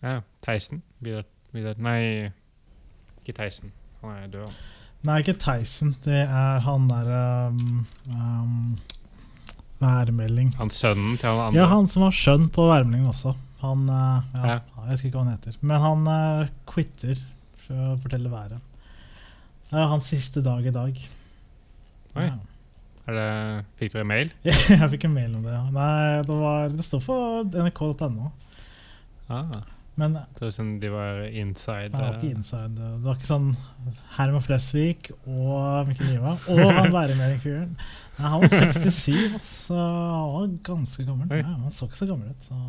Ja, Theisen. Vidar, Vidar Nei, ikke Theisen. Han er død. han. Nei, ikke Theisen. Det er han derre um, um, Værmelding. Han sønnen til han andre. Ja, han som har skjønn på værmeldingen også. Han uh, ja, Ja. Jeg husker ikke hva han heter. Men han uh, quitter for å fortelle været. Det er hans siste dag i dag. Oi. Ja. Det, fikk dere mail? Jeg fikk en mail om det. ja. Nei, det, var, det står på nrk.no. Ah, Men sånn de var inside. det var ikke eh, inside. Det var ikke sånn Herman Flesvig og Mikkel Niva og han væremedikuren. Nei, han var 67, så han var ganske gammel. Nei, han så ikke så gammel ut. Så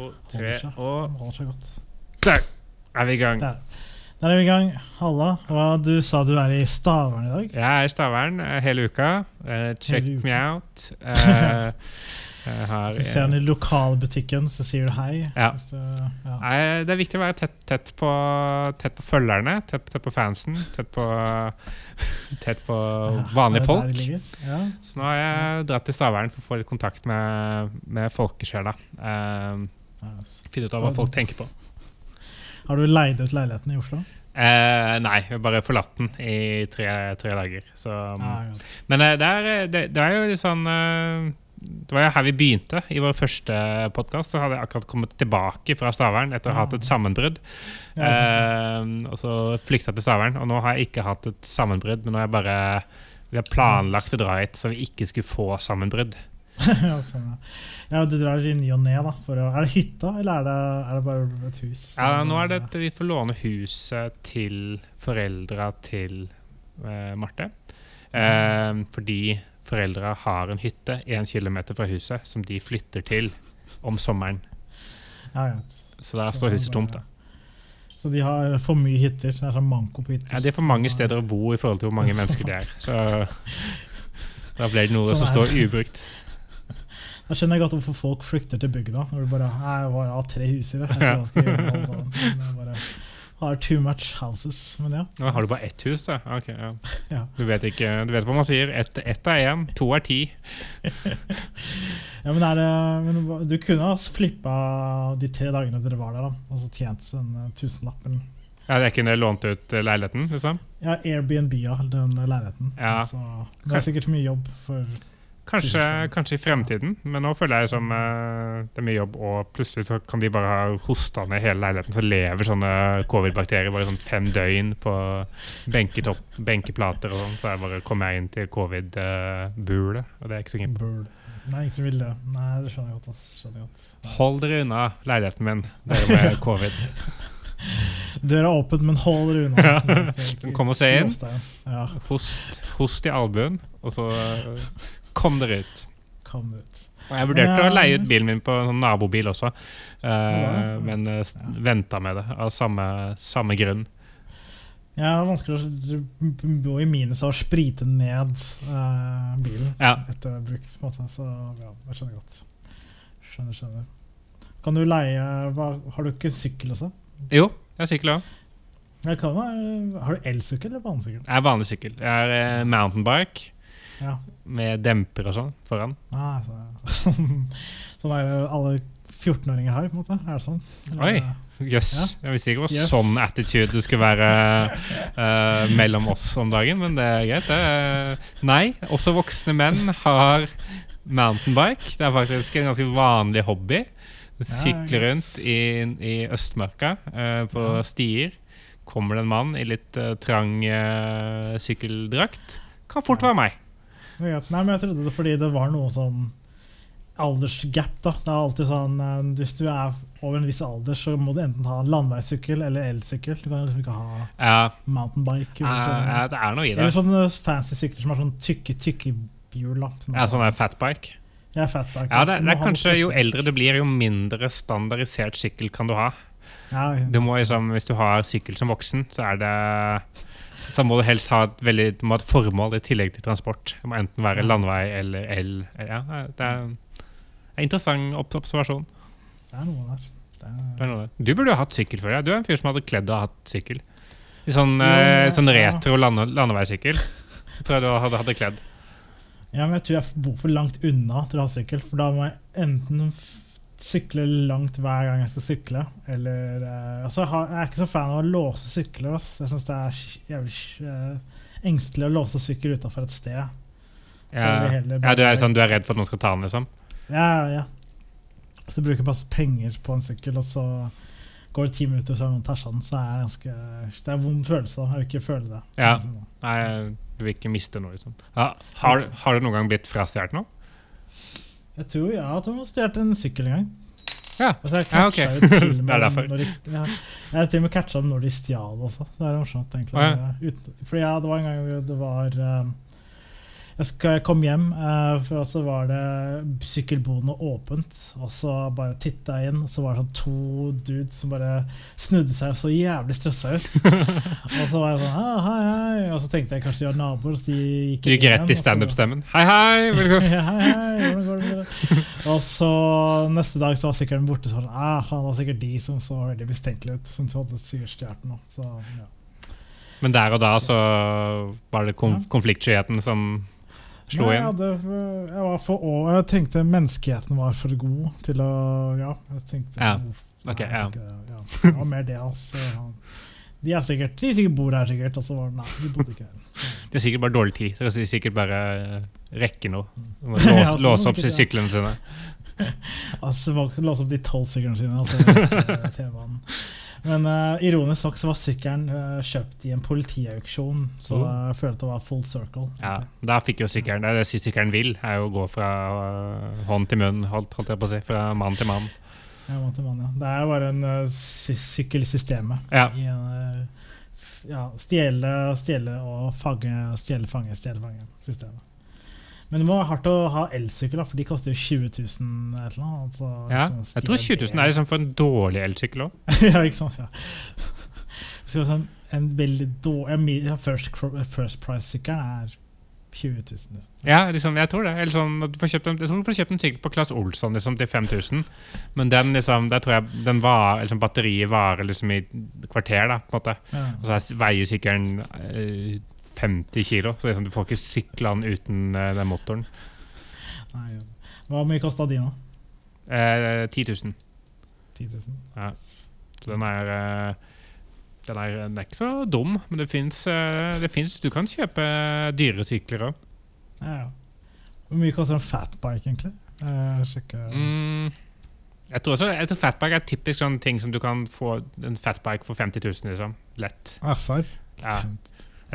holder seg. Han holder seg godt. der er vi i gang. Der. Der er vi i gang. Halla. Hva, du sa du er i Stavern i dag? Jeg er i Stavern eh, hele uka. Uh, check Hele uka. me out. Eh, Hvis du ser han i lokalbutikken, så sier du hei. Ja. Du, ja. Nei, det er viktig å være tett, tett, på, tett på følgerne, tett, tett på fansen, tett på, tett på vanlige folk. Ja. Så nå har jeg dratt til Stavern for å få litt kontakt med, med folkesjela. Eh, Ja. finne ut av hva folk tenker på. Har du leid ut leiligheten i Oslo? Eh, nei, jeg har bare forlatt den i tre, tre dager. Så, ah, ja. Men eh, det, er, det, det er jo litt sånn eh, Det var her vi begynte. I vår første podkast så hadde jeg akkurat kommet tilbake fra Stavern etter å ha hatt et sammenbrudd. Ja, Eh, og så flykta til Stavern, og nå har jeg ikke hatt et sammenbrudd, men nå har jeg bare vi har planlagt å dra hit så vi ikke skulle få sammenbrudd. ja, sånn, ja. du drar i ny og ne, da. For å, er det hytta, eller er det, er det bare et hus? Ja, nå er det at vi får låne huset til foreldra til uh, Marte. Eh, fordi foreldra har en hytte én kilometer fra huset som de flytter til om sommeren. Ja, ja. Så der står huset tomt. da. Så de har for mye hytter? Det er sånn manko på hytter? Ja, Det er for mange steder å bo i forhold til hvor mange mennesker det er. Så da ble det noe Sånn som står ubrukt. Da skjønner jeg godt hvorfor folk flykter til bygda. Når du bare har tre hus i det. Jeg tror jeg skal gjøre noe sånn. Men jeg bare har too much houses. Men ja. Har du bare ett hus, da. Ok, ja. Ja. Du vet ikke, du vet hva man sier. Ett et er én, to er ti. ja men, er det, men du kunne ha flippa de tre dagene dere var der, da. Og så tjent en eh, tusenlapp. eller- Ja, jeg kunne lånt ut eh, leiligheten, liksom. Ja, Airbnb, ja. Den leiligheten. Ja. Så det er sikkert mye jobb for Kanskje, kanskje i fremtiden, men nå føler jeg som uh, det er mye jobb, og plutselig så kan de bare ha hosta ned hele leiligheten, så lever sånne covid-bakterier bare sånn fem døgn på benketopp, benkeplater og sånn, så jeg bare kommer jeg inn til covid-bulet, og det er ikke så. Bird. Nei, ingen som vil det. Nei, det skjønner jeg godt. ass. Skjønner jeg godt. Hold dere unna leiligheten min, dere med covid. Døra er åpen, men hold dere unna. Ja. Kom og se inn. Ja, Host, host i albuen, og så eh, kom dere ut. kom ut. Og jeg vurderte Ja, å leie ut bilen min på en sånn nabobil også, uh, Ja. men uh, Ja. venta med det av samme, samme grunn. Ja, det er vanskelig å bo i minus og sprite ned eh, bilen Ja. etter brukt. måte, Så ja, jeg skjønner godt. Skjønner, skjønner. Kan du leie hva, Har du ikke sykkel også? Jo, jeg òg. Jeg kan, være- har du elsykkel eller banesykkel? Jeg er vanlig sykkel. Jeg er eh, mountainbike Ja. med demper og sånn foran. Ah, så, sånn er det alle 14-åringer har, på en måte. Er det sånn? Oi. Jøss. Jeg visste ikke det var Yes. sånn attitude det skulle være uh, mellom oss om dagen, men det er greit. Det nei, også voksne menn har mountainbike. Det er faktisk en ganske vanlig hobby. Sykle rundt i, i Østmarka uh, på Ja. stier. Kommer det en mann i litt uh, trang sykkeldrakt, kan fort Ja. være meg. Nei, men jeg trodde det fordi det var noe sånn aldersgap. da Det er alltid sånn eh, Hvis du er over en viss alder, så må du enten ha landeveissykkel eller elsykkel. Du kan liksom ikke ha Ja, mountainbike. Eller, sånn. ja, det er noe i det. eller sånne fancy sykler som har sånn tykke tykke hjul. Ja, sånn fatbike. Ja, fatbike. Ja, det, det er kanskje Jo eldre du blir, jo mindre standardisert sykkel kan du ha. Ja, Du må liksom, Hvis du har sykkel som voksen, så er det så må du helst ha et veldig må ha et formål i tillegg til transport. Det må enten være landvei eller el. Ja, det er en interessant observasjon. det er noe der. Det Det er, noe der. Du burde jo hatt sykkel før. Ja. Du er en fyr som hadde kledd og hatt sykkel. Sånn, ja, eh, sånn ja. retro lande, landeveissykkel. Tror jeg du hadde, hadde kledd. ja, men jeg tror jeg bor for langt unna til å ha sykkel, for da må jeg enten f- sykle langt hver gang jeg skal sykle. Eller uh, altså, jeg, er ikke så fan av å låse sykler. Ass. Jeg syns det er jævlig uh, engstelig å låse sykkel utafor et sted. Ja, ja du, er sånn, du er redd for at noen skal ta den, liksom? Ja, ja. Så du bruker masse penger på en sykkel, og så går det ti minutter, så har noen tæsja den. Så er det ganske Det er en vond følelse. da. Jeg vil ikke føle det. Ja. Nei, du vil ikke miste noe, liksom. Ja, har, har du noen gang blitt frastjålet nå? Jeg tror hun har stjålet en sykkel en gang. Ja. Altså, jeg Ja, ok. Det er derfor. De, ja, jeg har til og med catcha dem når de stjal også. Det er morsomt, egentlig. Å, ja. Uten, fordi ja, det var en gang det var um, Jeg kom hjem, uh, for så var det sykkelboden åpent. Og så bare titta jeg inn, og så var det sånn to dudes som bare snudde seg så jævlig stressa ut. og så var jeg sånn ah, hei, hei. Og så tenkte jeg kanskje de var naboer. Så de gikk Du gikk rett i standup-stemmen. Hei, hei! Velkommen. ja, hei, hei, hvordan går det med dere? Og så neste dag så var sykkelen borte. Så var det ah, faen, det var sikkert de som så veldig mistenkelige ut. Som hadde sikkert stjålet den. Så, ja. Men der og da så var det konf konfliktskyheten som slo Nei, inn? Jeg, jeg var for å, Jeg tenkte menneskeheten var for god til å Ja. jeg tenkte Ja, uff, ok, nei, jeg ja. ja. Det var mer det, altså. De er sikkert De sikkert bor her, sikkert. Og så var det Nei, de bodde ikke her. Så. De har sikkert bare dårlig tid. Så de sikkert bare rekker noe. Låse, Ja, Låse, opp syklene sine. Altså, låse opp de tolv syklene sine. Altså. Men uh, ironisk nok så var sykkelen uh, kjøpt i en politiauksjon, så mm. jeg følte det var full circle. Ja, da fikk jo sykkelen Det er sykkelen vil, er jo å gå fra uh, hånd til munn, holdt, holdt jeg på å si. Fra mann til mann. Ja, mann til mann, ja. Det er jo bare en uh, sy. Ja. I en, ja, stjele, stjele og fange, stjele, fange, stjele, fange-systemet. Men det må være hardt å ha elsykkel, for de koster jo 20 000 et eller annet. Altså, Ja. sånn Jeg tror 20 000 er liksom for en dårlig elsykkel òg. ja, ikke sant? Ja. Så sånn, en veldig dårlig ja, First, first Price-sykkelen er 20 000. Liksom. Ja, liksom, jeg tror det. Eller sånn, du får kjøpt en, jeg tror du får kjøpt en sykkel på Claes Olsson liksom, til 5000. Men den liksom, der tror jeg den var, liksom, batteriet varer liksom i kvarter. da, på en måte. Ja. Og så er- veier sykkelen eh, 50 kilo, så liksom, du får ikke sykla den uten uh, den motoren. Nei. Hva mye kosta de nå? Eh, 10 000. 10 000? Ja. Så den er, eh, den er, den er ikke så dum, men det fins Du kan kjøpe dyre sykler òg. Ja, ja. Hvor mye koster en fatbike, egentlig? Eh. Mm, jeg tror også jeg tror fatbike er typisk sånn ting som du kan få en fatbike for 50 000, liksom. Lett. Ah? Ja.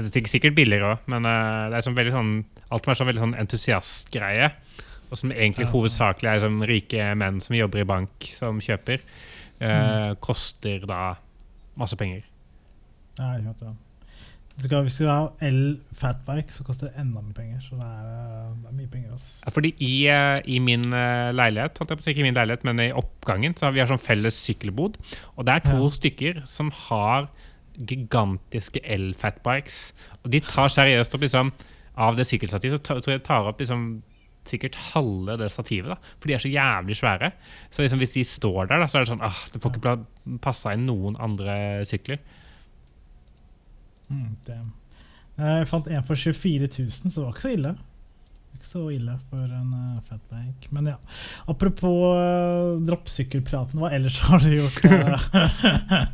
Jeg er sikkert billigere òg, men eh, det er sånn veldig sånn alt som er sånn veldig sånn entusiastgreie. Og som egentlig hovedsakelig er sånn rike menn som jobber i bank, som kjøper. eh, Koster da masse penger. Ja, ikke sant, ja. Hvis du skal- Hvis du har ha el-fatbike, så koster det enda mer penger. Så det er, eh, det er mye penger. ass. Ja, Fordi i, eh, i min leilighet, holdt jeg på å si, ikke i min leilighet, men i oppgangen, så har vi har sånn felles sykkelbod. Og det er to Ja. stykker som har gigantiske el-fatbikes. Og de tar seriøst opp liksom Av det sykkelstativet, så tror jeg tar opp liksom sikkert halve det stativet. da For de er så jævlig svære. Så liksom hvis de står der, da så er det sånn ah, Det får ikke passa inn noen andre sykler. Mm. Jeg fant en for 24 000, så det var ikke så ille. Ikke så ille for en uh, fatbike. Men ja. Apropos uh, droppsykkelpraten, hva ellers har du gjort? eh?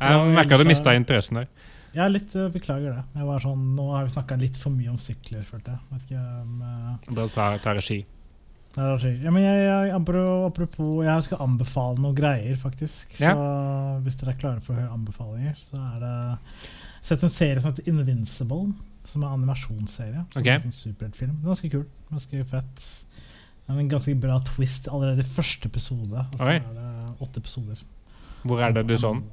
Jeg merka du mista interessen der. Ja, litt, uh, beklager det. Jeg var sånn, nå har vi snakka litt for mye om sykler, følte jeg. Vet ikke om eh, Bra å ta, ta regi. det er rart. ja, men jeg, jeg, apropos, jeg skal anbefale noen greier, faktisk. Så hvis dere er klare for å høre anbefalinger, så er det Sett en serie som heter Invincible, som er en animasjonsserie. Som okay. er en sånn superheltfilm. Ganske kul. Ganske fett. Det er en ganske bra twist allerede i første episode. Og så er det åtte episoder. Hvor er det du så den?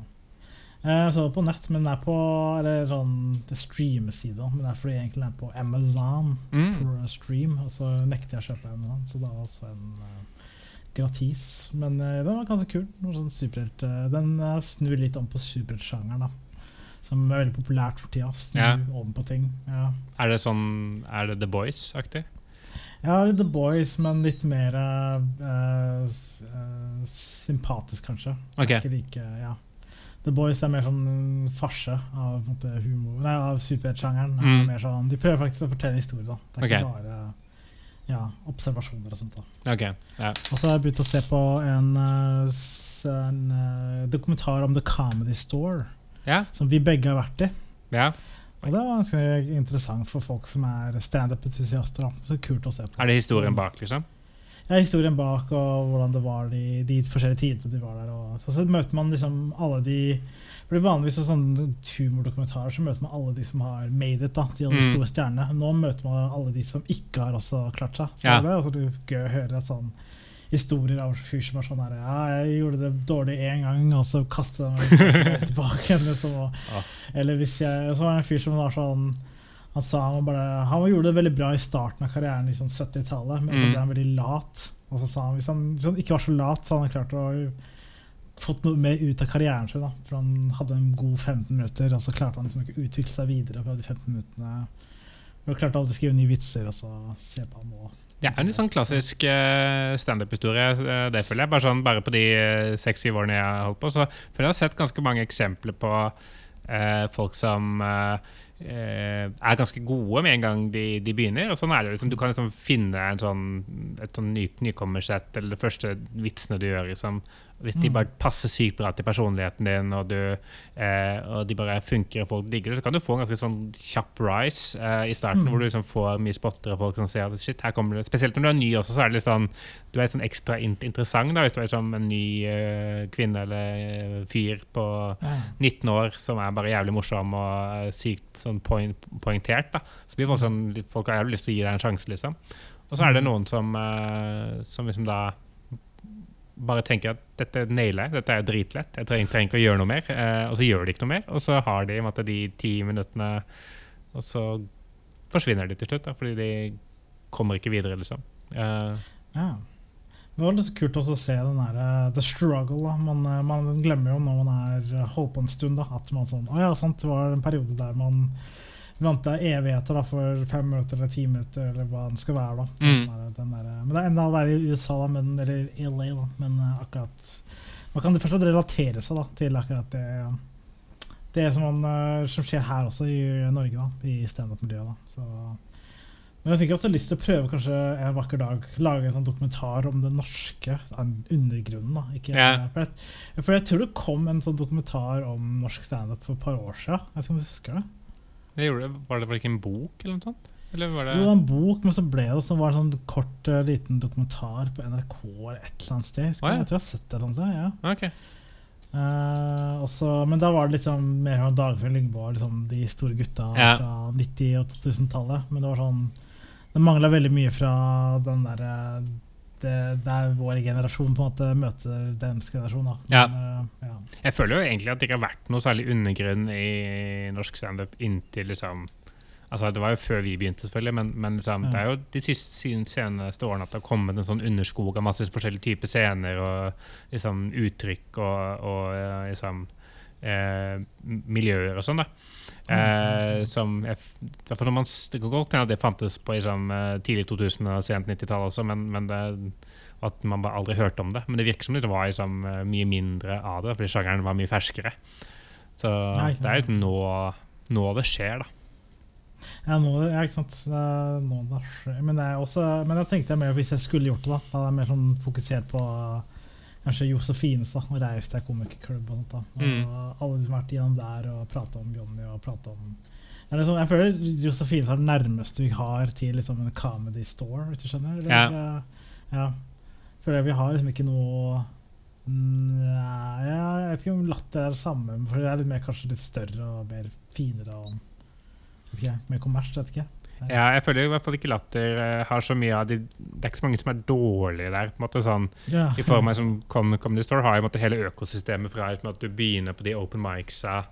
Eh, Jeg så det på nett, men den er på eller sånn, det streamesida. Men det er fordi egentlig den er på Amazon Mm. for stream, og så nekter jeg å kjøpe Amazon. Så det var altså en uh, gratis. Men uh, den var ganske kul. Sånn superhelt, uh, den snur litt om på superheltsjangeren. Som er veldig populært for tida. Snu Ja. om på ting. Ja. Er det sånn Er det The Boys-aktig? ja, The Boys, men litt mer uh, sympatisk, kanskje. Ok. Ikke like, ja. The Boys er mer sånn farse av, måte, humor Nei, av superheltsjangeren. er Mm. Sånn, de prøver faktisk å fortelle historier. da Det er okay. ikke bare ja, observasjoner og sånt. da. okay. ja. Og så har jeg begynt å se på en, eh, en dokumentar om The Comedy Store, Ja, som vi begge har vært i. ja. Og det var ganske interessant for folk som er standup-entusiaster. Så kult å se på. Er det historien bak, liksom? Ja, historien bak og hvordan det var de, de forskjellige tidene de var der. Og, så møter man liksom alle de For det Vanligvis i sånne humordokumentarer så møter man alle de som har made it. da, de alle Mm. store stjernene. Nå møter man alle de som ikke har også klart seg. Så Ja. det er også gøy å høre et sånn historier av fyr som er sånn her Ja, jeg gjorde det dårlig én gang, og så kastet jeg meg tilbake. Liksom, og, Ja. Eller hvis jeg Så var det en fyr som var sånn han sa han bare Han gjorde det veldig bra i starten av karrieren i sånn 70-tallet, men så Mm. ble han veldig lat. Og så sa han hvis han, hvis han ikke var så lat, så hadde han klart å fått noe mer ut av karrieren sin. da For Han hadde en god 15 minutter, og så klarte han liksom ikke å utvikle seg videre fra de 15 minuttene. Han klarte aldri å skrive nye vitser, og så se på han nå. Det er en litt sånn klassisk eh, standup-historie. eh, Det føler jeg. Bare, sånn, bare på de seks-syv årene jeg har holdt på, så føler jeg har sett ganske mange eksempler på eh, folk som eh, eh, er ganske gode med en gang de, de begynner. og sånn er det liksom, Du kan liksom finne sånn, et sånn ny, nykommersett eller de første vitsene du gjør. Liksom. Hvis de Mm. bare passer sykt bra til personligheten din, og, du, eh, og de bare funker og folk digger det, så kan du få en ganske sånn kjapp rise eh, i starten, Mm. hvor du liksom får mye spottere og folk som ser at shit, her kommer det Spesielt når du er ny også, så er det litt sånn Du er litt sånn ekstra in interessant da, hvis du er liksom en ny eh, kvinne eller eh, fyr på 19 år som er bare jævlig morsom og eh, sykt sånn point, poengtert. da Så blir folk sånn Folk har jævlig lyst til å gi deg en sjanse, liksom. Og så er det Mm. noen som, som liksom da bare tenker at dette nailer jeg, dette er dritlett, jeg trenger, trenger ikke å gjøre noe mer. Eh, og så gjør de ikke noe mer, og så har de måte, de ti minuttene, og så forsvinner de til slutt, da, fordi de kommer ikke videre, liksom. Eh, Ja. Det var litt kult også å se den der, eh, the struggle. da man, eh, man glemmer jo når man er eh, holdt på en stund, da at man sånn Å ja, sant, det var en periode der man venta evigheter da for fem minutter eller ti minutter, eller hva det skal være. da Mm. den der, den der, eh, Men det er enda å være i USA, da, men, eller LA, da, men eh, akkurat Man kan først og fremst relatere seg da til akkurat det Det som, man, eh, som skjer her også i Norge, da i standup-miljøet. men jeg fikk også lyst til å prøve kanskje en vakker dag lage en sånn dokumentar om den norske undergrunnen. da ikke, Ja. for, jeg, for jeg tror det kom en sånn dokumentar om norsk standup for et par år siden. Jeg vet ikke om du husker det? Det gjorde, var det vel ikke en bok, eller noe sånt? Eller var det Jo, det var en bok, men så ble det var det sånn kort, eh, liten dokumentar på NRK eller et eller annet sted. Husker Å, ja. jeg, tror jeg har sett det et eller annet sted. ja Okay. Eh, også, men da var det liksom mer sånn Dagfjell Lyngborg, liksom de store gutta Ja. fra 90- og 2000-tallet. Men det var sånn Det mangla veldig mye fra den derre det, er vår generasjon på en måte møter deres generasjon. Da. Ja. Men, eh, ja. Jeg føler jo egentlig at det ikke har vært noe særlig undergrunn i norsk standup inntil liksom Altså Det var jo før vi begynte, selvfølgelig, men, men liksom, Ja. det er jo de siste seneste årene at det har kommet en sånn underskog av masse forskjellige typer scener og liksom uttrykk og, og eh, liksom eh, miljøer og sånn. da Eh, som jeg, når man, Det kan godt hende det fantes på liksom, eh, tidlig 2000- og sent 90-tall også, men, men det, at man bare aldri hørte om det. Men det virker som det var liksom, eh, mye mindre av det, fordi sjangeren var mye ferskere. Så Nei, det er litt nå, nå det skjer, da. Ja, nå, ja, ikke sant. Det er nå det skjer. Men, det er også, men jeg tenkte mer hvis jeg skulle gjort det, da. Da er jeg mer sånn fokusert på uh, kanskje Josefines da, og Raustad komikerklubb og sånt. da. Og Mm. alle de som har vært igjennom der og prata om Johnny og prata om det liksom, Jeg føler Josefines er det nærmeste vi har til liksom en comedy store, hvis du skjønner? Eller, Ja. ja. ja. jeg vi har liksom ikke noe Nei, jeg vet ikke om latter er det samme, for det er litt mer, kanskje litt større og mer finere. og ikke, Mer kommers, vet ikke. Ja, jeg føler i hvert fall ikke Latter eh, har så mye av de Det er ikke så mange som er dårlige der. på en måte sånn Ja. I form av som Comedy Store har i måte hele økosystemet fra liksom, at du begynner på de open micsa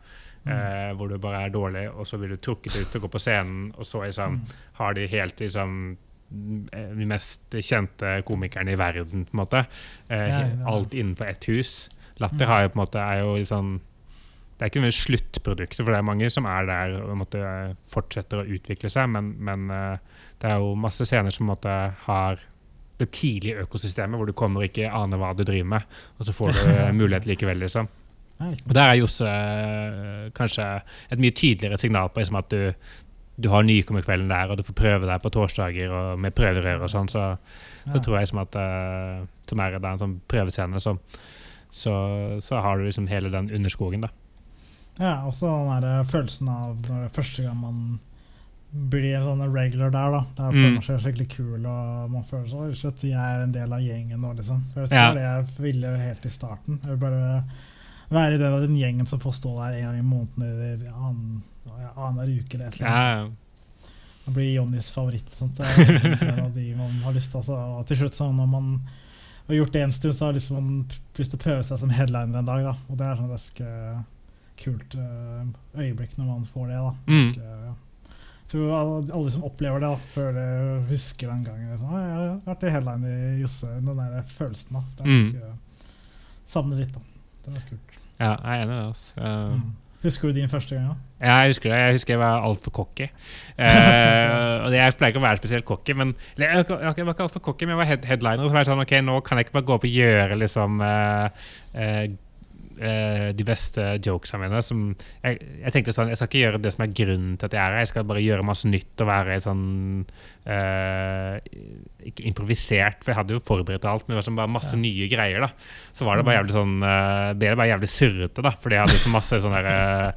eh, hvor du bare er dårlig, og så blir du trukket ut til å gå på scenen, og så liksom, Mm. har de helt liksom eh, de mest kjente komikerne i verden, på en måte. Eh. Alt innenfor ett hus. Latter Mm. har jo på en måte er jo liksom det er ikke noe sluttproduktet, for det er mange som er der og måtte, fortsetter å utvikle seg, men, men eh, det er jo masse scener som måtte, har det tidlige økosystemet, hvor du kommer og ikke aner hva du driver med, og så får du eh, mulighet likevel, liksom. Og der er Josse eh, kanskje et mye tydeligere signal på liksom, at du, du har nykommerkvelden der, og du får prøve deg på torsdager og med prøverør og sånn, så, så Ja. tror jeg liksom at uh, som er en sånn prøvescene, så, så, så har du liksom hele den underskogen, da. Ja, også den der følelsen av første gang man blir en sånn regular der, da. Der føler Mm. man seg skikkelig kul, og man føler seg shit, jeg er en del av gjengen nå, liksom. For det Ja. det jeg ville helt i starten. Jeg vil bare være i den, av den gjengen som får stå der en gang i måneden eller annen- ja, uke eller et eller annet. Ja, Det blir Jonnys favoritt. Sånt. Det er en av de man har lyst til. Altså, og til slutt, sånn, når man har gjort det en stund, så har liksom man lyst til å prøve seg som headliner en dag. Da. Og det er sånn ganske kult eh, øyeblikk når man får det. Da. Mm. Jeg tror alle, som opplever det, da, føler, husker den gangen liksom, Jeg har vært i headliner i Josse. Den der følelsen. da. Det er Mm. ganske, Savner litt, da. Det var kult. ja, jeg er enig i det. Altså. Uh, Mm. Husker du din første gang? da? Ja, jeg husker det. Jeg husker jeg var altfor cocky. Uh, og jeg pleier ikke å være spesielt cocky, men jeg, var ikke altfor cocky, men jeg var head, headliner. Så var jeg sånn, ok, nå kan jeg ikke bare gå opp og gjøre liksom eh, eh, eh, de beste jokesa mine. Som, jeg, jeg tenkte sånn, jeg skal ikke gjøre det som er grunnen til at jeg er her. Jeg skal bare gjøre masse nytt og være sånn eh, Ikke improvisert, for jeg hadde jo forberedt alt, men det var sånn bare masse Ja. nye greier. da Så var det bare jævlig sånn eh, ble det bare jævlig surrete, da, fordi jeg hadde så masse sånne der,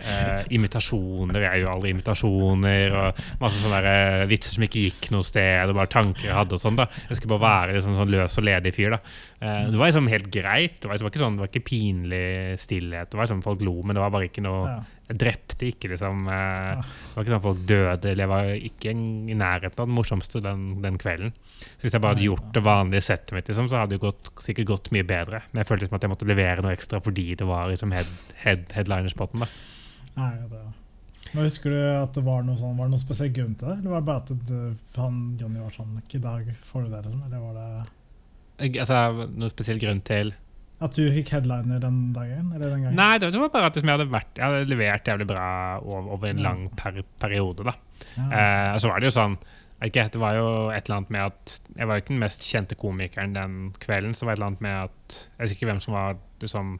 eh, imitasjoner. Jeg gjør aldri imitasjoner. Og masse sånne der, eh, vitser som ikke gikk noe sted, og bare tanker jeg hadde. og sånn da Jeg skulle bare være liksom, sånn løs og ledig fyr. da Eh, Det var liksom helt greit. Det var, det var ikke sånn, det var ikke pinlig stillhet. Det var liksom Folk lo, men det var bare ikke noe Ja. Jeg drepte ikke, liksom. eh, Det var ikke sånn folk døde. Eller jeg var ikke i nærheten av den morsomste den, den kvelden. Så hvis jeg bare hadde gjort det vanlige settet mitt, liksom, så hadde det gått, sikkert gått mye bedre. Men jeg følte liksom at jeg måtte levere noe ekstra fordi det var liksom head, head, headlinerspotten. da. Nei, det men Husker du at det var noe sånn, var det noen spesiell grunn til det? Eller var det bare at det, han Johnny var sånn Ikke i dag får du det, liksom? Eller var det Jeg- Altså, Noen spesiell grunn til at du fikk headliner den dagen? Eller den gangen? Nei, det var bare at liksom jeg hadde, vært, jeg hadde levert jævlig bra over, over en lang per, periode. da. Ja. Eh, og så var det jo sånn ikke, Det var jo et eller annet med at jeg var jo ikke den mest kjente komikeren den kvelden. Så var det et eller annet med at Jeg husker ikke hvem som var liksom,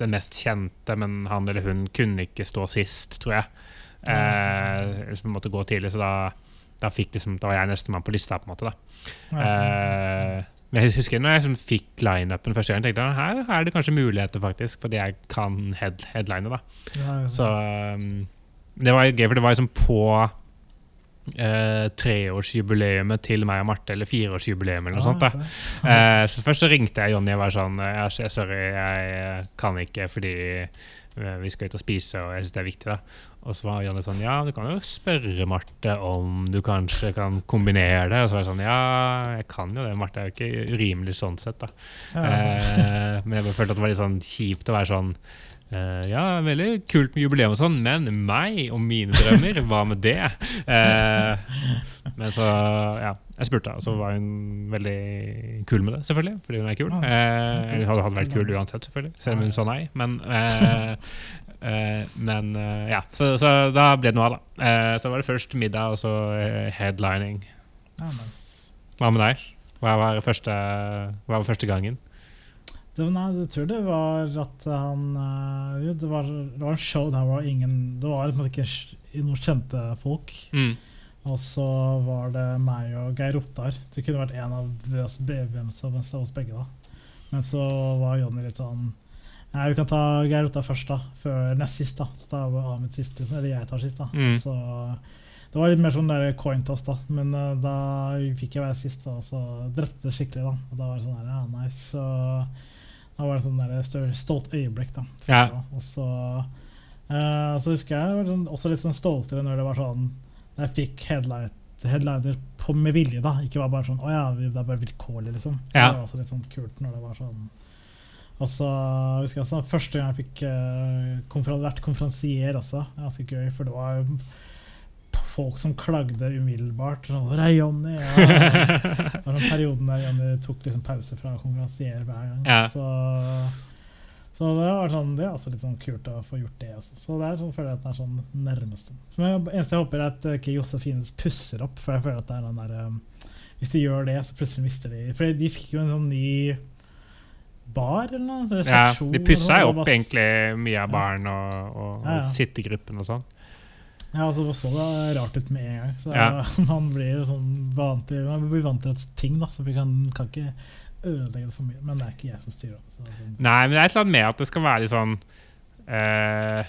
den mest kjente, men han eller hun kunne ikke stå sist, tror jeg. Eh, så vi måtte gå tidlig, så da, da, liksom, da var jeg nestemann på lista. på en måte da. Eh, men jeg husker når jeg liksom fikk lineupen første gang, tenkte jeg her er det kanskje muligheter, faktisk, fordi jeg kan head, headline. da. Ja, ja, Så um, det var gøy, for det var liksom på eh, treårsjubileet til meg og Marte, eller fireårsjubileet eller noe sånt. da. Eh, så først så ringte jeg Jonny og var sånn jeg, s- Sorry, jeg kan ikke fordi eh, vi skal ut og spise, og jeg syns det er viktig. da. Og så var Jonny sånn Ja, du kan jo spørre Marte om du kanskje kan kombinere det. Og så var jeg sånn Ja, jeg kan jo det. Marte er jo ikke urimelig sånn sett, da. Ja. Eh, men jeg bare følte at det var litt sånn kjipt å være sånn eh, ja, veldig kult med jubileum og sånn, men meg og mine drømmer, hva med det? Uh, men så, ja, jeg spurte, og så var hun veldig kul med det, selvfølgelig, fordi hun er kul. Eh, hun hadde, hadde vært kul uansett, selvfølgelig, selv om hun sa nei. Men, eh, eh, men eh, ja, så, så da ble det noe av, da. Eh, så var det først middag, og så eh, headlining. Hva med deg? Hva var første, hva var første gangen? Det, nei, jeg tror det var at han eh, jo, det, var, det var en show der var ingen Det var ikke noen kjente folk. Mm. Og så var det meg og Geir Ottar. Det kunne vært en av oss, av oss begge. da Men så var Jonny litt sånn Nei, vi kan ta Geir Ottar først, da. Før nest sist, da. Så tar jeg Ahmed sist, liksom. Eller jeg tar sist, da. Mm. Så det var litt mer sånn der coin toss, da. Men uh, da fikk jeg være sist, da, og så drepte det skikkelig, da. Og da var det sånn der, ja, nice. Så da var et sånn stolt øyeblikk, da. Ja. Og så, uh, så husker jeg var sånn, også litt sånn stoltere når det var sånn jeg fikk headlight, headliner på, med vilje, da. Ikke var bare sånn Å ja, det er bare vilkårlig, liksom. Ja. Det var også litt sånn kult når det var sånn og så husker jeg også, Første gang jeg fikk uh, konfer vært konferansier også, det ganske gøy, for det var folk som klagde umiddelbart. Sånn, Hvor er Jonny? Ja. Det var den perioden der Jonny tok liksom pause fra å konferansiere hver gang. Ja. Så, så det var sånn, det er også litt sånn kult å få gjort det. Også. Så det er sånn, føler jeg at det er sånn nærmeste. Så jeg, eneste jeg håper, er at ikke Josefines pusser opp, for jeg føler at det er den der um, Hvis de gjør det, så plutselig mister de For de fikk jo en sånn ny bar eller noe? Eller Ja, de pussa jo opp egentlig mye av baren og, og, Ja, ja. og sittegruppen og sånn. Ja, altså Det så det rart ut med en gang. Så Ja. Man blir jo sånn vant til Man blir vant til et ting, da, så vi kan, kan ikke ødelegge det for mye. Men det er ikke jeg som styrer. Så det- Nei, men det er et eller annet med at det skal være litt sånn eh,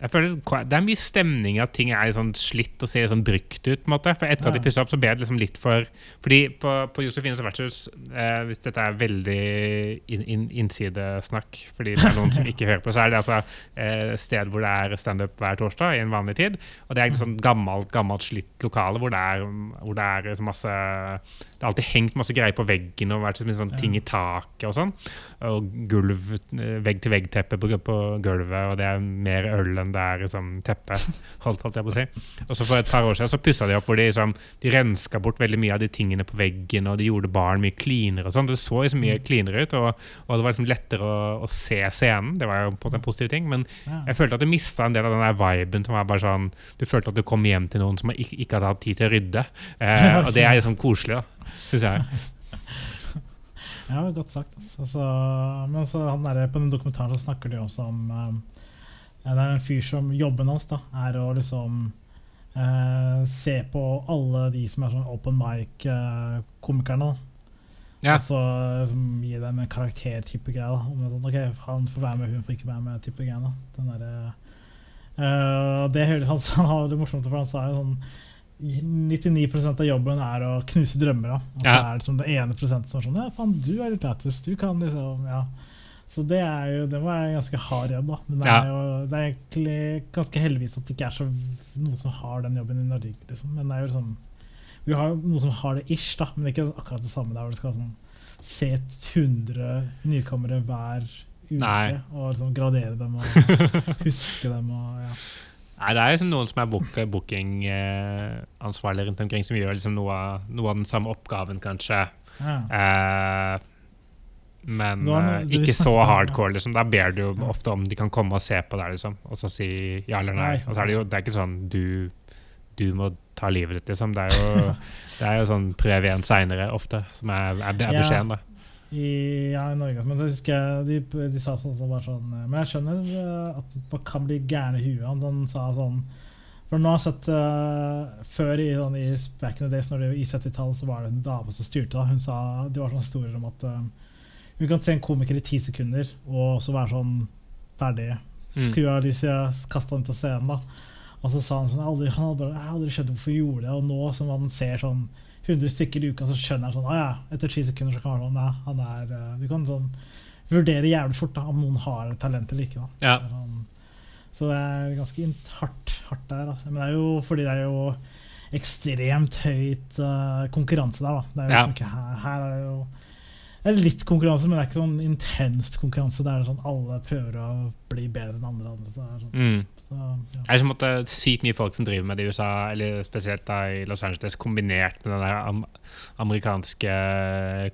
Jeg føler Det er mye stemning i at ting er sånn slitt og ser sånn brukt ut. på en måte For etter at de Ja. pussa opp, så ble det liksom litt for Fordi på, på Josefines Vertshus eh, Hvis dette er veldig in, in, innsidesnakk fordi det er noen som ikke hører på, så er det altså eh, sted hvor det er standup hver torsdag i en vanlig tid. Og det er et sånn gammelt, gammelt slitt lokale hvor det er, hvor det er så masse Det har alltid hengt masse greier på veggen og vært mye sånn ting i taket og sånn. Og gulv, eh, vegg-til-vegg-teppe på, på gulvet, og det er mer øl enn det er liksom, teppe. Holdt, holdt jeg på å si. Og så for et par år siden så pussa de opp hvor de, liksom, de renska bort veldig mye av de tingene på veggen, og de gjorde baren mye cleanere og sånn. Det så liksom mye cleanere ut, og, og det var liksom lettere å, å se scenen. Det var jo på en positiv ting, men Ja. jeg følte at du mista en del av den der viben som var bare sånn Du følte at du kom hjem til noen som ikke, ikke hadde hatt tid til å rydde. Eh, og det er liksom koselig, da, syns jeg. Ja, godt sagt. Altså. Så, men så på den dokumentaren så snakker de også om um, Det er en fyr som Jobben hans da, er å liksom eh, se på alle de som er sånn open mic-komikerne. Ja. Og så um, gi dem en karaktertype greie. da. Om det sånn, ok, Han får være med, hun får ikke være med. type greie. Den der, eh, det, hører- han, han har det morsomt, for han sa jo sånn 99% av jobben er å knuse drømmer. Da. Og så Ja. er det som det ene prosentet som er sånn Ja, faen, du er litt lættis. Du kan liksom Ja. Så det er jo Det var en ganske hard jobb, da. Men det Ja. er jo det er egentlig ganske heldigvis at det ikke er så noen som har den jobben i Norge. Liksom. Men det er jo sånn Vi har jo noen som har det ish, da, men ikke akkurat det samme der hvor du skal sånn se 100 nykommere hver uke Nei. og liksom gradere dem og huske dem og ja. Nei, det er liksom noen som er book, bookingansvarlig rundt omkring, som gjør liksom noe, noe av den samme oppgaven, kanskje. ja. Eh, men nå, var vi ikke så hardcore. liksom. Da ber du jo ofte om de kan komme og se på deg, liksom. Og så si ja eller nei. Nei, er det jo det er ikke sånn du, du må ta livet ditt, liksom. Det er jo, det er jo sånn prøv igjen seinere ofte, som er, er, er beskjeden, da. I, ja, i Norge. Men husker jeg, de, de sa sånn sånn eh, Men jeg skjønner eh, at man kan bli gæren i huet. Han, sa sånn For nå har jeg sett uh, Før i, sånn, i back in the days, når det, i 70-tallet, så var det en dame som styrte. Da. Hun sa Det var sånne historier om at eh, hun kan se en komiker i ti sekunder og så være sånn ferdig. Skru av lyset, kaste han ut av scenen. da Og så sa han sånn aldri, Han hadde bare, aldri skjønt hvorfor jeg gjorde det. Og nå som han ser sånn 100 stykker i uka, så skjønner han sånn Å ja, etter ti sekunder så kan han sånn Ja, han er eh, Du kan sånn vurdere jævlig fort da om noen har talent eller ikke. da Ja. Sånn, Så det er ganske hardt, hardt der. Da. Men det er jo fordi det er jo ekstremt høyt uh, konkurranse der. da Det er jo Ja. liksom ikke her, her er det jo det er litt konkurranse, men det er ikke sånn intenst konkurranse. Det er sånn alle prøver å bli bedre enn andre. andre så det er sånn, Mm. så, ja. Det er liksom at det er sykt mye folk som driver med det i USA, eller spesielt da i Los Angeles, kombinert med den der am amerikanske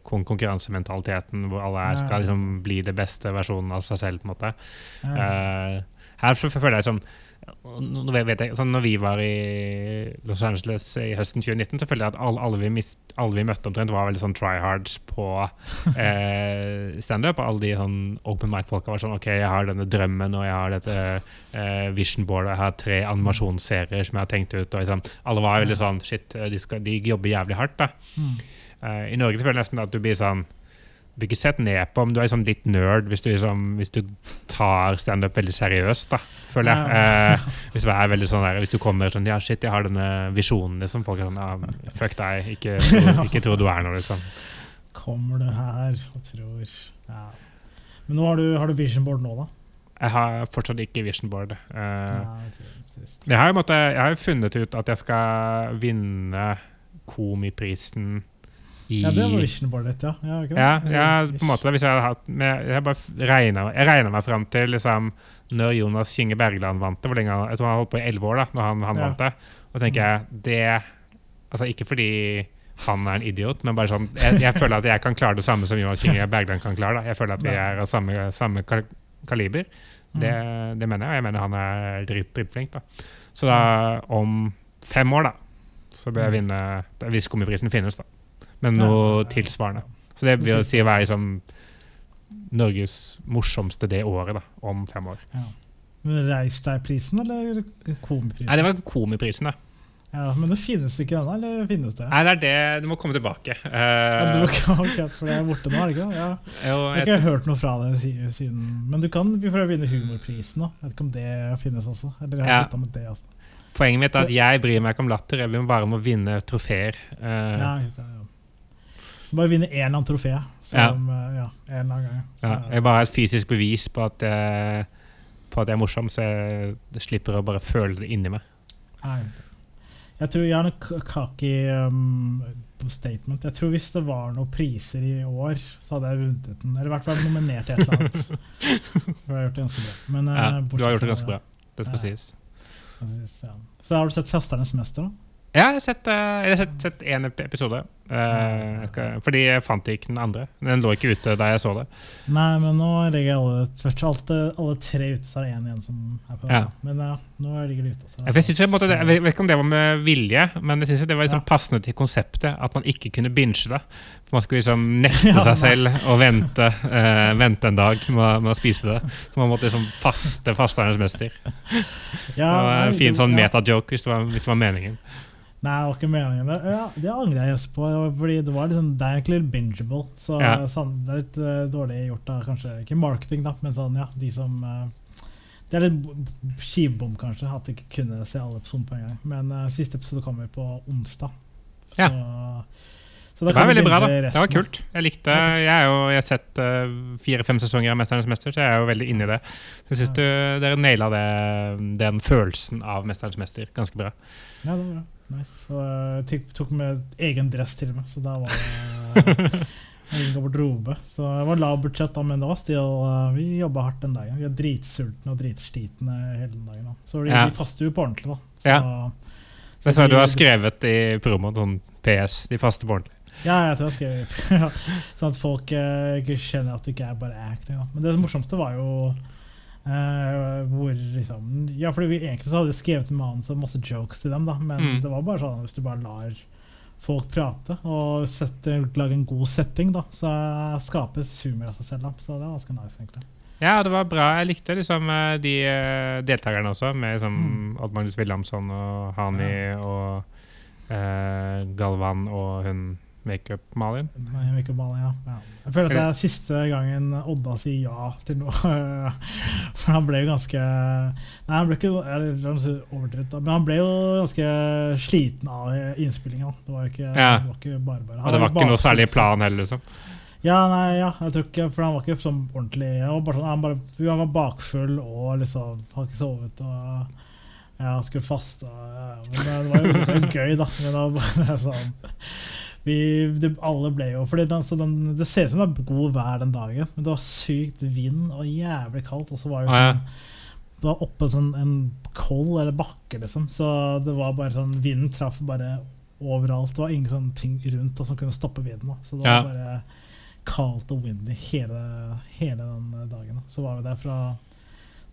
kon konkurransementaliteten hvor alle er, skal liksom bli det beste versjonen av seg selv. på en måte. Ja. Uh, her føler jeg som jeg, sånn når vi var i Los Angeles i høsten 2019, så følte jeg at alle, alle, vi, mist, alle vi møtte omtrent, var veldig sånn tryhards på eh, standup. Alle de sånn open mic-folka var sånn OK, jeg har denne drømmen, og jeg har dette eh, vision board, og jeg har tre animasjonsserier som jeg har tenkt ut. og liksom, Alle var veldig sånn Shit, de, skal, de jobber jævlig hardt. da. Mm. Eh, I Norge så føler jeg nesten at du blir sånn blir ikke sett ned på, men du er sånn litt nerd hvis du, liksom, hvis du tar standup veldig seriøst, da, føler jeg. Ja. Eh, hvis, du er sånn der, hvis du kommer sånn Ja, shit, jeg har denne visjonen, liksom. Folk er sånn ja, Fuck deg, ikke ikke tro du er noe, liksom. Kommer du her og tror ja. Men nå har du, har du vision board nå, da? Jeg har fortsatt ikke vision board. Eh, Ja, jeg har måtte, jeg har funnet ut at jeg skal vinne Komiprisen i Ja, det var vision board ditt, ja. Ja. Ja, på en måte. Hvis jeg hadde hatt jeg, bare regna, jeg regna meg fram til liksom når Jonas Kinge Bergland vant det. Hvor lenge han, jeg tror han holdt på i elleve år da når han, han vant det. Og tenker jeg det Altså ikke fordi han er en idiot, men bare sånn Jeg, jeg føler at jeg kan klare det samme som Jonas Kinge Bergland kan klare. da Jeg føler at vi er av samme, samme kaliber. Mm. Det, det mener jeg, og jeg mener han er dritt, drittflink. da Så da, om fem år, da, så bør jeg Mm. vinne Hvis Komiprisen finnes, da. Men noe ja, ja. tilsvarende. Så det vil si å være liksom Norges morsomste det året, da, om fem år. Ja. Men Reis deg-prisen, eller Komiprisen? Nei, det var Komiprisen, da. Ja, Men det finnes ikke ennå, eller finnes det? Nei, det er det Du må komme tilbake. Uh, ja, du, okay, for det er borte nå, er det ikke det? Ja. Jo, jeg har ikke hørt noe fra det siden. Men du kan prøve å vinne Humorprisen òg. Jeg vet ikke om det finnes også. Eller jeg har ja. med det også. Poenget mitt er at jeg bryr meg ikke om latter, jeg vil bare må vinne trofeer. Uh, ja, ja, Bare vinne én av trofeet. Ja. ja, en eller annen gang. Så, ja, jeg bare har et fysisk bevis på at, uh, på at jeg er morsom, så jeg slipper å bare føle det inni meg. Nei, jeg tror gjerne kaki um, statement. Jeg tror hvis det var noen priser i år, så hadde jeg vunnet den. Eller i hvert fall nominert til et eller annet. har gjort det ganske bra. Men, ja, uh, du har gjort det ganske bra. Det skal ja. sies. Så har du sett 'Festernes mester'? da? Ja, jeg har sett, én jeg har episode. Uh, fordi jeg fant ikke den andre. Den lå ikke ute da jeg så det. Nei, men nå ligger alle, tvert, alle tre ute, så er det én igjen som er på. Ja. Men ja, nå ligger de ute. Så jeg, synes, jeg, måtte, jeg, vet ikke om det var med vilje, men jeg synes det var liksom ja. passende til konseptet at man ikke kunne binge det. For man skulle liksom nekte ja, seg selv å vente, uh, vente en dag med, med, å spise det. Så man måtte liksom faste fasternes mester. Ja, det var en fin sånn meta-joke hvis, hvis det var meningen. Nei, det var ikke meningen. Det, ja, det angrer jeg på. Fordi det, var liksom, det er egentlig litt bingeable. Så ja. sånn, det er litt uh, dårlig gjort av kanskje Ikke marketing, da, men sånn, ja, de som uh, Det er litt skivbom, kanskje, at de ikke kunne se alle episodene på en gang. Men uh, siste episode kommer på onsdag. Så, ja. Så det var veldig bra, da. Det var kult. Jeg likte Jeg, er jo, jeg har sett fire-fem sesonger av 'Mesternes mester', så jeg er jo veldig inni det. Jeg syns ja. dere naila den følelsen av 'Mesternes mester' ganske bra. Ja, det var bra. Nice. Og jeg tok med egen dress til meg, så da var det garderobe. Så det var lav budsjett, da, men det var still, uh, vi jobba hardt den dagen. Vi er dritsultne og dritslitne hele den dagen. Da. Så de, ja. vi faster jo på ordentlig, da. Så, ja. Det er sånn du har skrevet i promoen, sånn PS, de faster på ordentlig. Ja, jeg tror jeg skrev Sånn at folk uh, ikke skjønner at det ikke er bare acting. Da. Men det morsomste var jo Uh, hvor liksom Ja, fordi vi egentlig så hadde skrevet manus og masse jokes til dem, da, men mm. det var bare sånn hvis du bare lar folk prate og sette, lage en god setting, da, så skapes humor av seg selv. Da. Så det var ganske nice, egentlig. Ja, det var bra. Jeg likte liksom eh, de deltakerne også, med liksom, mm. Odd Magnus Williamson og Hani ja. og uh, Galvan og hun Makeup-Malin? Makeup ja. ja. Jeg føler at det er siste gangen Odda sier ja til noe. For han ble jo ganske Nei, han ble ikke overdrevet, men han ble jo ganske sliten av innspillinga. Det var jo ikke, ja. det var ikke bare bare. Og det var ikke noe særlig plan heller, liksom? Ja, nei, ja, jeg tror ikke, for han var ikke sånn ordentlig Han var, sånn, han, bare, han var bakfull og liksom har ikke sovet. og ja, skulle faste. Men det, det var jo gøy, da. Men det var bare sånn vi, det, alle ble jo fordi den, den, Det ser ut som det er god vær den dagen, men det var sykt vind og jævlig kaldt. Og så var det sånn ah, ja. Det var oppe sånn en koll eller bakke, liksom. Så det var bare sånn Vinden traff bare overalt. Det var ingen sånne ting rundt da, som kunne stoppe vinden. Da. Så det var bare kaldt og windy hele, hele den dagen. Da. Så var vi der fra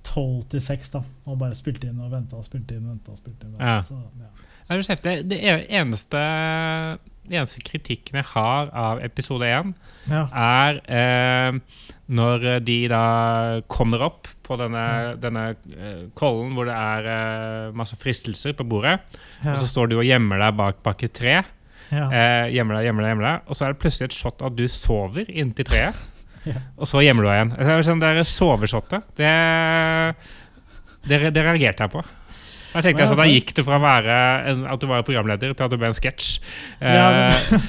tolv til seks og bare spilte inn og venta og spilte inn. og ventet og spilte inn. Ja. Så, ja. Det, det eneste eneste kritikken jeg har av episode én, ja. er eh, når de da kommer opp på denne, denne eh, kollen hvor det er eh, masse fristelser på bordet, ja. og så står du og gjemmer deg bak, bak et tre. Ja. Eh, gjemmer deg, gjemmer deg, gjemmer deg, og så er det plutselig et shot av at du sover inntil treet. Og så gjemmer du deg igjen. Det er sånn, det soveshotet. Det, det, det reagerte jeg på. Da tenkte jeg så Da gikk det fra en, at du var programleder, til at du ble en sketsj. Ja, det,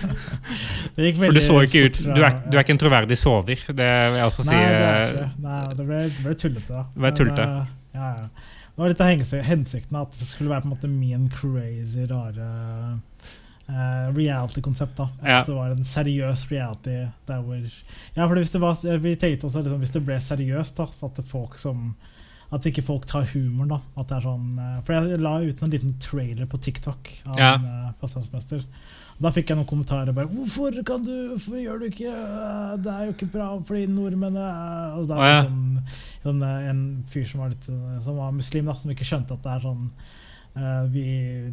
eh, For du så ikke ut Du er, du er, ikke en troverdig sover, det vil jeg også si. Nei, det, er ikke. Nei, det ble, det ble tullete. Det ble tullete. Ja, ja. Det var litt av hensikten at det skulle være på en måte min crazy, rare uh, reality-konsept. da At ja. det var en seriøs reality der hvor Ja, for hvis det var Vi tenkte også liksom, hvis det ble seriøst, da så at folk som at ikke folk tar humoren. da At det er sånn eh, For jeg la ut en liten trailer på TikTok av ja. en uh, fastlandsmester. Da fikk jeg noen kommentarer bare 'Hvorfor kan du, hvorfor gjør du ikke uh, Det er jo ikke bra fordi nordmenn uh, Og da var det sånn, sånn, en fyr som var, litt, som var muslim, da som ikke skjønte at det er sånn Uh, vi,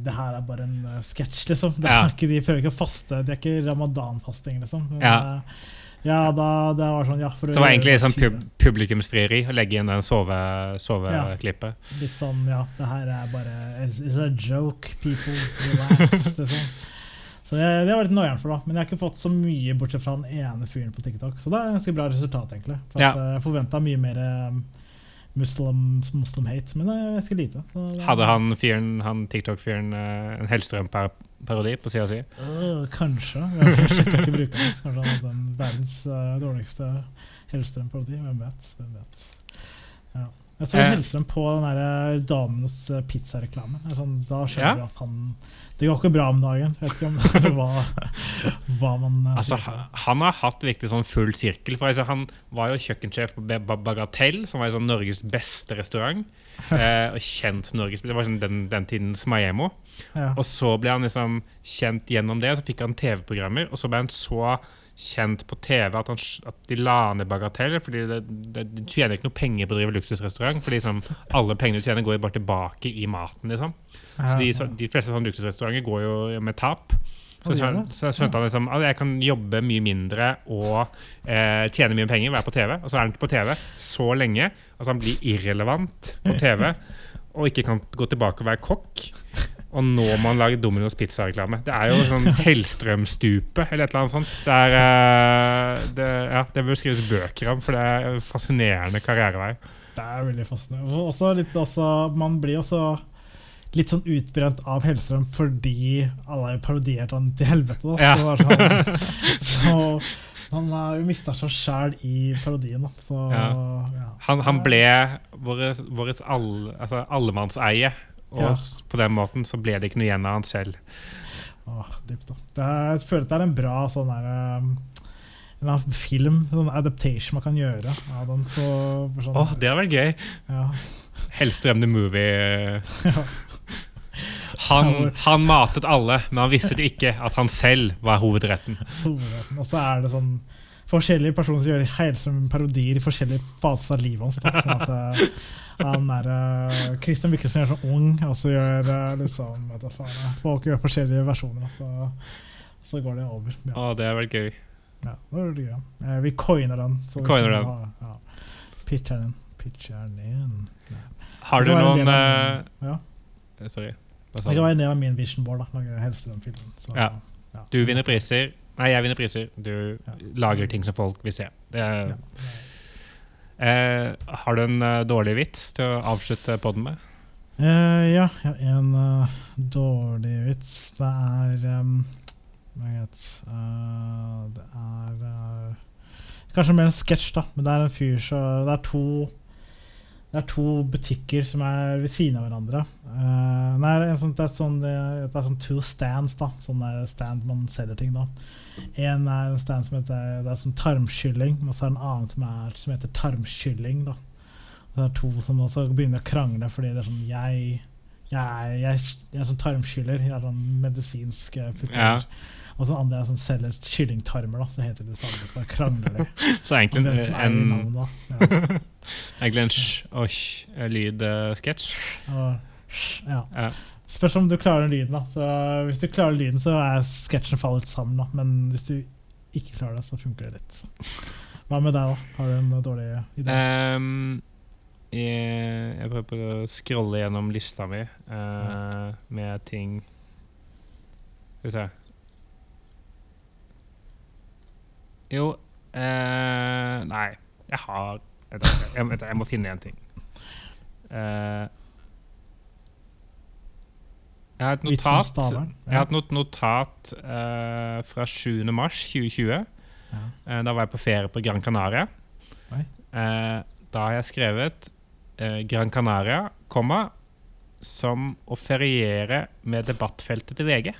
det her er bare en uh, sketsj, liksom. Det er ja. ikke, de prøver ikke faste. Det er ikke ramadan-fasting, liksom. Men, ja. Ja, da det var sånn ja, for det var egentlig sånn pub publikumsfrieri å legge inn den sove- soveklippet. Litt sånn ja, det her er bare It's, it's a joke, people. Relax. liksom. Så det, det var litt noieren for, da. Men jeg har ikke fått så mye bortsett fra den ene fyren på TikTok. Så det er et ganske bra resultat, egentlig. For Ja. eh, Jeg forventa mye mer um, muslim, muslim hate, men det er ganske lite. Så det Hadde han fyren, han TikTok-fyren eh, en Hellstrøm-parodi på sida si? Uh, kanskje. Jeg sjekker ikke brukeren hans. Kanskje han hadde den verdens uh, dårligste Hellstrøm-parodi. Hvem vet? Hvem vet. Ja. Jeg så Eh. Hellstrøm på den der Damenes øh, pizzareklame. Sånn, da skjønner Ja. at han Det går ikke bra om dagen. Vet ikke om det var, hva, man Altså, han har hatt virkelig sånn full sirkel. For altså, Han var jo kjøkkensjef på Ba- Ba- Bagatell, som var sånn Norges beste restaurant. Eh, og kjent Norges Det var sånn den, den tidens Maemo. Ja. Og så ble han liksom kjent gjennom det, så fikk han TV-programmer. Og så ble han så kjent på TV at, han, at de la ned Bagatell. fordi det, det, Du tjener ikke noe penger på å drive luksusrestaurant. Fordi liksom, alle pengene du tjener, går jo bare tilbake i maten. liksom Så de, så, de fleste sånne luksusrestauranter går jo med tap. Så, så, så skjønte han liksom at jeg kan jobbe mye mindre og eh, tjene mye penger, være på TV. Og så er han ikke på TV så lenge at han blir irrelevant på TV og ikke kan gå tilbake og være kokk. Og nå må han lage Domino's pizza-reklame. Det er jo sånn Hellstrøm-stupet eller et eller annet sånt. Det, er, eh, det, ja, det bør skrives bøker om, for det er en fascinerende karrierevei. Det er veldig fascinerende. Og også litt, også, man blir også litt sånn utbrent av Hellstrøm fordi alle har parodiert han til helvete. Ja. Så, det sånn, så han har jo mista seg sjæl i parodien. Så, Ja. ja. Han, han ble våres, våres all, altså allemannseie. Og Ja. på den måten så ble det ikke noe igjen av han selv. Åh, dypt, da. Det jeg føler at det er en bra sånn der, um, en film, sånn adaptation man kan gjøre av den. Så, sånn, Åh, det hadde vært gøy. ja. Hellstrøm the movie. Ja. Han, han matet alle, men han visste ikke at han selv var hovedretten. hovedretten. Og så er det sånn forskjellige personer som gjør Hellstrøm parodier i forskjellige faser av livet hans. Sånn at eh, han er uh, Christian Mikkelsen gjør sånn ung, og så gjør uh, liksom vet du faen, Folk gjør forskjellige versjoner, og så, så går det over. Ja, Å, det er vel gøy. ja, det er det gøy. Uh, vi coiner den. Så Coiner den. Ha, Ja. Pitcher den. Pitcher den. Ja. Har du noen eh, av- ja. Sorry. Det kan være en del av min vision board. da, Lage. Så, Ja. ja. Du vinner priser. Nei, jeg vinner priser. Du Ja. lager ting som folk vil se. Er, Ja. eh, har du en uh, dårlig vits til å avslutte podden med? Uh, ja, en uh, dårlig vits. Det er um, vet, Det er Kanskje mer en sketsj, da. Men det er en fyr så Det er to Det er to butikker som er ved siden av hverandre. Uh, nei, sånn, det, er sånn, det er sånn two stands, da. Sånn stand man selger ting, da. En er en stand som heter Det er sånn tarmkylling, og så er det en annen som, er, som heter tarmkylling, da. Det er to som også begynner å krangle fordi det er sånn Jeg, jeg, jeg, jeg er sånn tarmskyller. Jeg er sånn medisinsk putter. putter. Og så den andre er som selger kyllingtarmer, da. Så heter det det samme. Så bare krangler de. Så egentlig det en, en, navnet. Ja. egentlig en sj-og-sj-lyd-sketsj. Ja. Ja. Spørs om du klarer den lyden. da så Hvis du klarer lyden, så er sketsjen fallet sammen. da Men hvis du ikke klarer det, så funker det litt. Hva med deg, da? Har du en dårlig idé? Um, jeg, jeg prøver å scrolle gjennom lista mi eh, med ting Skal vi se Jo eh, Nei, jeg har jeg, vent jeg må finne en ting. Eh, jeg har et notat, jeg har et not notat eh, fra 7. mars 2020. Ja. Eh, Da var jeg på ferie på Gran Canaria. Eh, da har jeg skrevet eh, Gran Canaria, komma, som å feriere med debattfeltet til VG.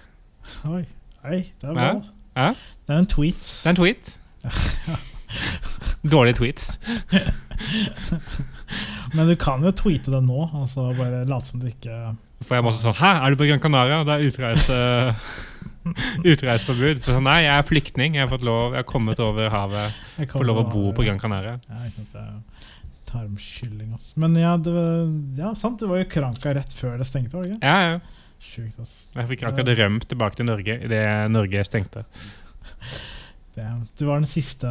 Oi, Oi, det er bra. Ja. Ja. Det er en tweet. Det er en tweet. Dårlige tweets. Men du kan jo tweete det nå. Altså Bare late som du ikke For jeg også sånn Hæ, er du på Gran Canaria? Det er utreise, utreiseforbud. Så Nei, jeg er flyktning. Jeg har fått lov, jeg har kommet over havet. jeg Får lov å bo på Gran Canaria. Ja, sant, det er ass. Men ja, det var, ja, sant, du var jo kranka rett før det stengte, var det ikke? Ja, ja. Sjukt, ass. Jeg fikk akkurat rømt tilbake til Norge idet Norge stengte. Det, du var den siste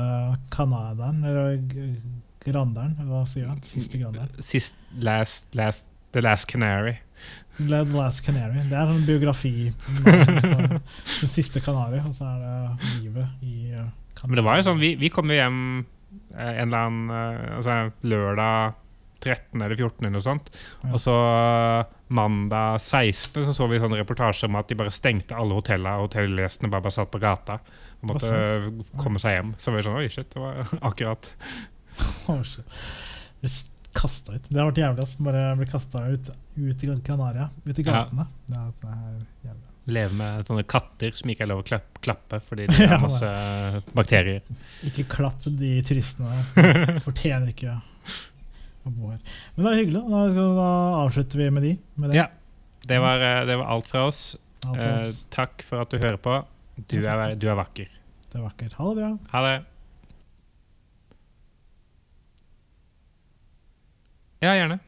canadieren, eller granderen, hva sier han? Siste granderen. Sist, last, last, The Last Canary. The Last Canary. Det er en biografi. Den siste kanari, og så er det livet i Canada. Men det var jo sånn, vi, vi kom jo hjem eh, en eller annen eh, altså, lørdag 13. eller 14. eller noe sånt. Ja. Og så eh, mandag 16. så så vi sånn reportasje om at de bare stengte alle hotellene, og hotellgjestene bare, bare satt på gata og måtte eh, komme seg hjem. Så var vi sånn Oi, shit, det var akkurat Å, shit. Blir ut. Det har vært jævlig ass. Bare bli kasta ut, ut i Gran Canaria. Ut i gatene. Det er, det er jævlig. leve med sånne katter som ikke er lov å klappe, klappe fordi de er har masse bakterier. Ikke klapp de turistene. Fortjener ikke å bo her. Men det er hyggelig. Da, da avslutter vi med de. Med det. Ja. Det var, eh, det var alt fra oss. Alt Eh, oss. takk for at du hører på. Du er, du er vakker. Det er vakkert. Ha det bra. Ha det. Ja, gjerne.